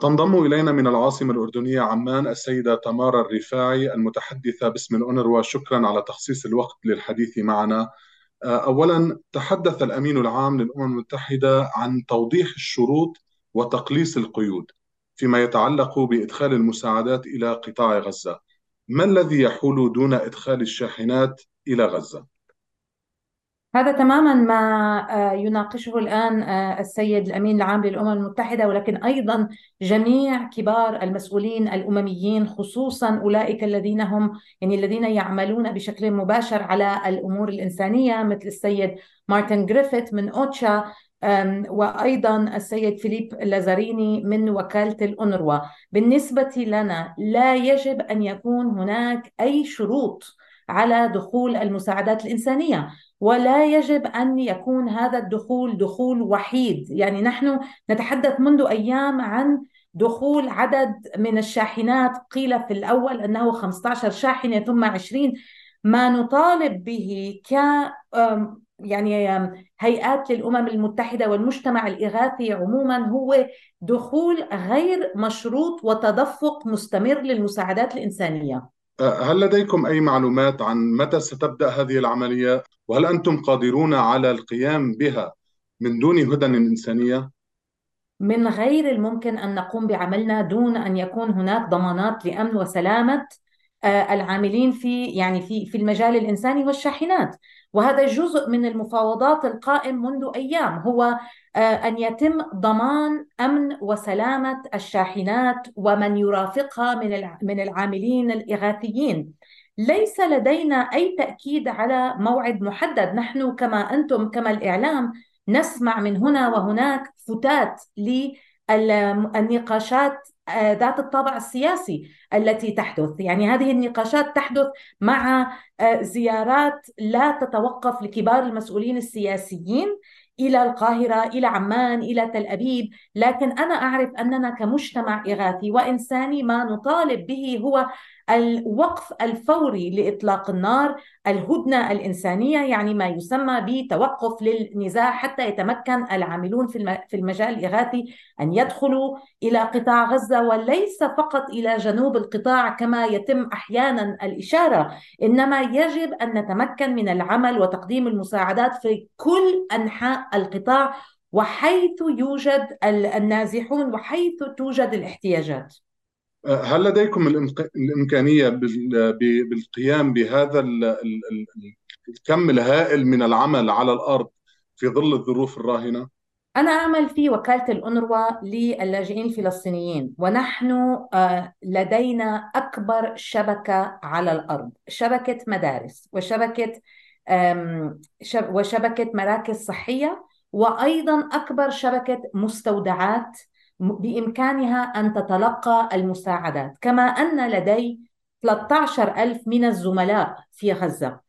تنضم إلينا من العاصمة الأردنية عمان السيدة تمارا الرفاعي المتحدثة باسم الأونروا شكرا على تخصيص الوقت للحديث معنا أولا تحدث الأمين العام للأمم المتحدة عن توضيح الشروط وتقليص القيود فيما يتعلق بإدخال المساعدات إلى قطاع غزة ما الذي يحول دون إدخال الشاحنات إلى غزة؟ هذا تماما ما يناقشه الآن السيد الأمين العام للأمم المتحدة ولكن أيضا جميع كبار المسؤولين الأمميين خصوصا أولئك الذين هم يعني الذين يعملون بشكل مباشر على الأمور الإنسانية مثل السيد مارتن جريفيث من أوتشا وأيضا السيد فيليب لازاريني من وكالة الأونروا. بالنسبة لنا لا يجب أن يكون هناك أي شروط على دخول المساعدات الإنسانية. ولا يجب أن يكون هذا الدخول دخول وحيد. يعني نحن نتحدث منذ أيام عن دخول عدد من الشاحنات. قيل في الأول أنه 15 شاحنة ثم 20 ما نطالب به ك يعني هيئات للأمم المتحدة والمجتمع الإغاثي عموما هو دخول غير مشروط وتدفق مستمر للمساعدات الإنسانية. هل لديكم أي معلومات عن متى ستبدأ هذه العملية وهل أنتم قادرون على القيام بها من دون هدن إنسانية؟ من غير الممكن أن نقوم بعملنا دون أن يكون هناك ضمانات لأمن وسلامة العاملين في يعني في في المجال الإنساني والشاحنات. وهذا جزء من المفاوضات القائم منذ أيام. هو آه، أن يتم ضمان أمن وسلامة الشاحنات ومن يرافقها من من العاملين الإغاثيين. ليس لدينا أي تأكيد على موعد محدد. نحن كما أنتم كما الإعلام نسمع من هنا وهناك فتات للنقاشات آه، ذات الطابع السياسي التي تحدث. يعني هذه النقاشات تحدث مع آه، زيارات لا تتوقف لكبار المسؤولين السياسيين إلى القاهرة إلى عمان إلى تل أبيب. لكن أنا أعرف أننا كمجتمع إغاثي وإنساني ما نطالب به هو الوقف الفوري لإطلاق النار الهدنة الإنسانية يعني ما يسمى بتوقف للنزاع حتى يتمكن العاملون في المجال الإغاثي أن يدخلوا إلى قطاع غزة وليس فقط إلى جنوب القطاع كما يتم أحيانا الإشارة. إنما يجب أن نتمكن من العمل وتقديم المساعدات في كل أنحاء القطاع وحيث يوجد النازحون وحيث توجد الاحتياجات هل لديكم الإمكانية بالقيام بهذا الكم الهائل من العمل على الأرض في ظل الظروف الراهنة؟ أنا أعمل في وكالة الأونروا للاجئين الفلسطينيين ونحن آه، لدينا أكبر شبكة على الأرض شبكة مدارس وشبكة وشبكة مراكز صحية وأيضا أكبر شبكة مستودعات بإمكانها أن تتلقى المساعدات. كما أن لدي 13 ألف من الزملاء في غزة.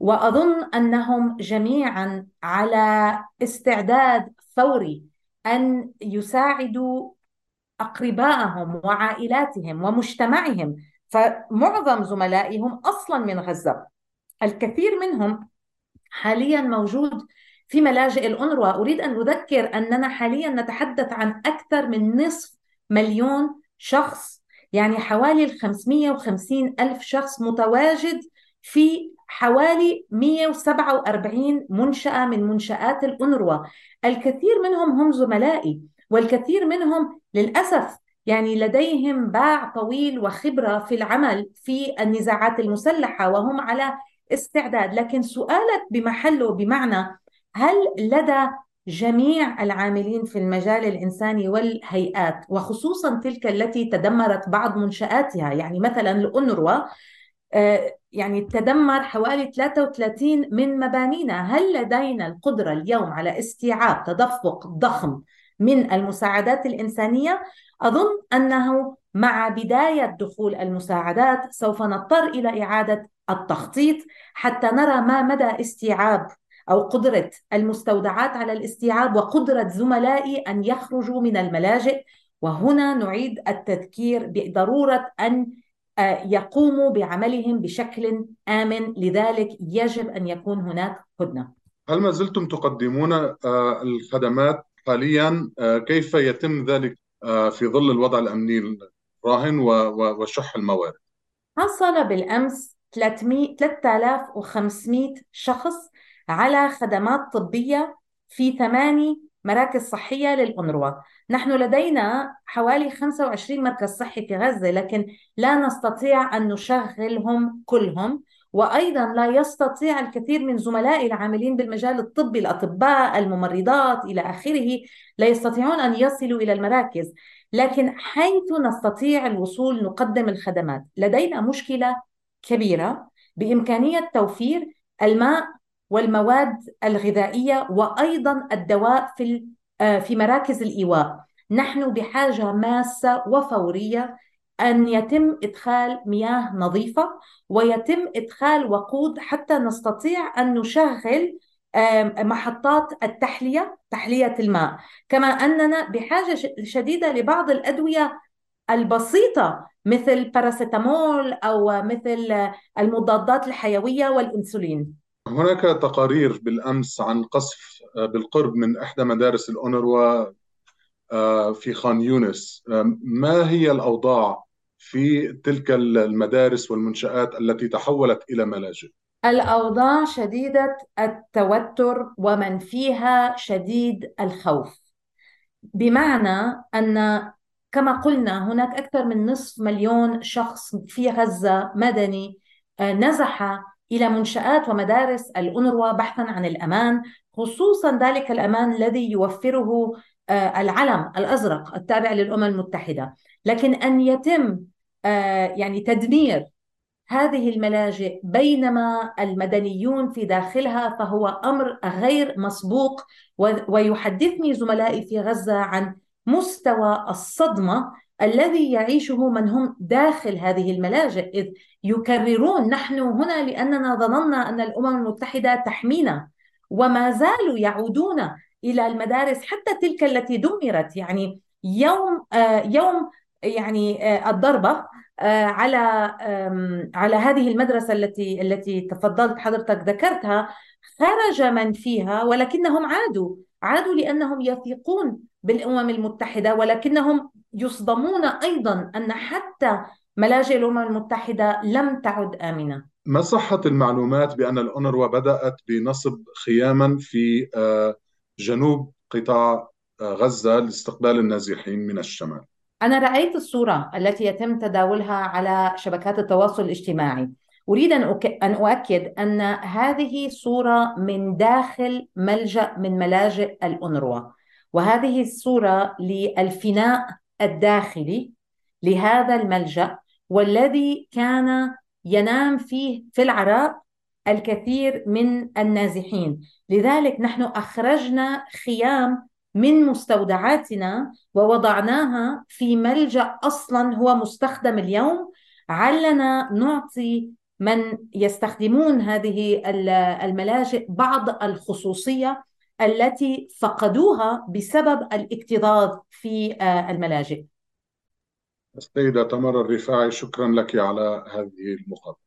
وأظن أنهم جميعا على استعداد فوري أن يساعدوا أقربائهم وعائلاتهم ومجتمعهم. فمعظم زملائهم أصلا من غزة. الكثير منهم حاليا موجود في ملاجئ الأونروا أريد أن أذكر أننا حاليا نتحدث عن أكثر من نصف مليون شخص يعني حوالي ال 550 ألف شخص متواجد في حوالي 147 منشأة من منشآت الأونروا الكثير منهم هم زملائي والكثير منهم للأسف يعني لديهم باع طويل وخبرة في العمل في النزاعات المسلحة وهم على استعداد. لكن سؤالك بمحله بمعنى هل لدى جميع العاملين في المجال الإنساني والهيئات وخصوصا تلك التي تدمرت بعض منشآتها يعني مثلا الأونروا آه، يعني تدمر حوالي 33 من مبانينا هل لدينا القدرة اليوم على استيعاب تدفق ضخم من المساعدات الإنسانية؟ أظن أنه مع بداية دخول المساعدات سوف نضطر إلى إعادة التخطيط حتى نرى ما مدى استيعاب أو قدرة المستودعات على الاستيعاب وقدرة زملائي أن يخرجوا من الملاجئ. وهنا نعيد التذكير بضرورة أن آه، يقوموا بعملهم بشكل آمن. لذلك يجب أن يكون هناك هدنة. هل ما زلتم تقدمون آه، الخدمات حاليا؟ آه، كيف يتم ذلك في ظل الوضع الأمني الراهن وشح الموارد؟ حصل بالأمس 300 3500 شخص على خدمات طبية في ثماني مراكز صحية للأنروا. نحن لدينا حوالي 25 مركز صحي في غزة لكن لا نستطيع أن نشغلهم كلهم وأيضا لا يستطيع الكثير من زملائي العاملين بالمجال الطبي الأطباء الممرضات إلى آخره لا يستطيعون أن يصلوا إلى المراكز. لكن حيث نستطيع الوصول نقدم الخدمات. لدينا مشكلة كبيرة بإمكانية توفير الماء والمواد الغذائية وأيضا الدواء في آه، في مراكز الإيواء. نحن بحاجة ماسة وفورية أن يتم إدخال مياه نظيفة ويتم إدخال وقود حتى نستطيع أن نشغل محطات التحلية تحلية الماء. كما أننا بحاجة شديدة لبعض الأدوية البسيطة مثل باراسيتامول أو مثل المضادات الحيوية والإنسولين. هناك تقارير بالأمس عن قصف آه، بالقرب من إحدى مدارس الأونروا آه، في خان يونس. ما هي الأوضاع في تلك المدارس والمنشآت التي تحولت إلى ملاجئ؟ الأوضاع شديدة التوتر ومن فيها شديد الخوف. بمعنى أن كما قلنا هناك أكثر من نصف مليون شخص في غزة مدني آه، نزح إلى منشآت ومدارس الأنروا بحثا عن الأمان خصوصا ذلك الأمان الذي يوفره آه، العلم الأزرق التابع للأمم المتحدة. لكن أن يتم آه، يعني تدمير هذه الملاجئ بينما المدنيون في داخلها فهو أمر غير مسبوق ويحدثني زملائي في غزة عن مستوى الصدمة الذي يعيشه من هم داخل هذه الملاجئ إذ يكررون نحن هنا لأننا ظننا أن الأمم المتحدة تحمينا وما زالوا يعودون إلى المدارس حتى تلك التي دمرت يعني يوم آه يوم يعني آه الضربة آه، على على هذه المدرسة التي التي تفضلت حضرتك ذكرتها خرج من فيها ولكنهم عادوا عادوا لأنهم يثقون بالأمم المتحدة ولكنهم يصدمون أيضا أن حتى ملاجئ الأمم المتحدة لم تعد آمنة. ما صحة المعلومات بأن الأونروا بدأت بنصب خياما في آه، جنوب قطاع آه، غزة لاستقبال النازحين من الشمال؟ أنا رأيت الصورة التي يتم تداولها على شبكات التواصل الاجتماعي. أريد أن أؤكد أن هذه صورة من داخل ملجأ من ملاجئ الأنروا وهذه الصورة للفناء الداخلي لهذا الملجأ والذي كان ينام فيه في العراء الكثير من النازحين. لذلك نحن أخرجنا خيام من مستودعاتنا ووضعناها في ملجأ أصلا هو مستخدم اليوم. علنا نعطي من يستخدمون هذه الملاجئ بعض الخصوصية التي فقدوها بسبب الاكتظاظ في آه، الملاجئ. السيدة تمر الرفاعي شكرا لك على هذه المقابلة.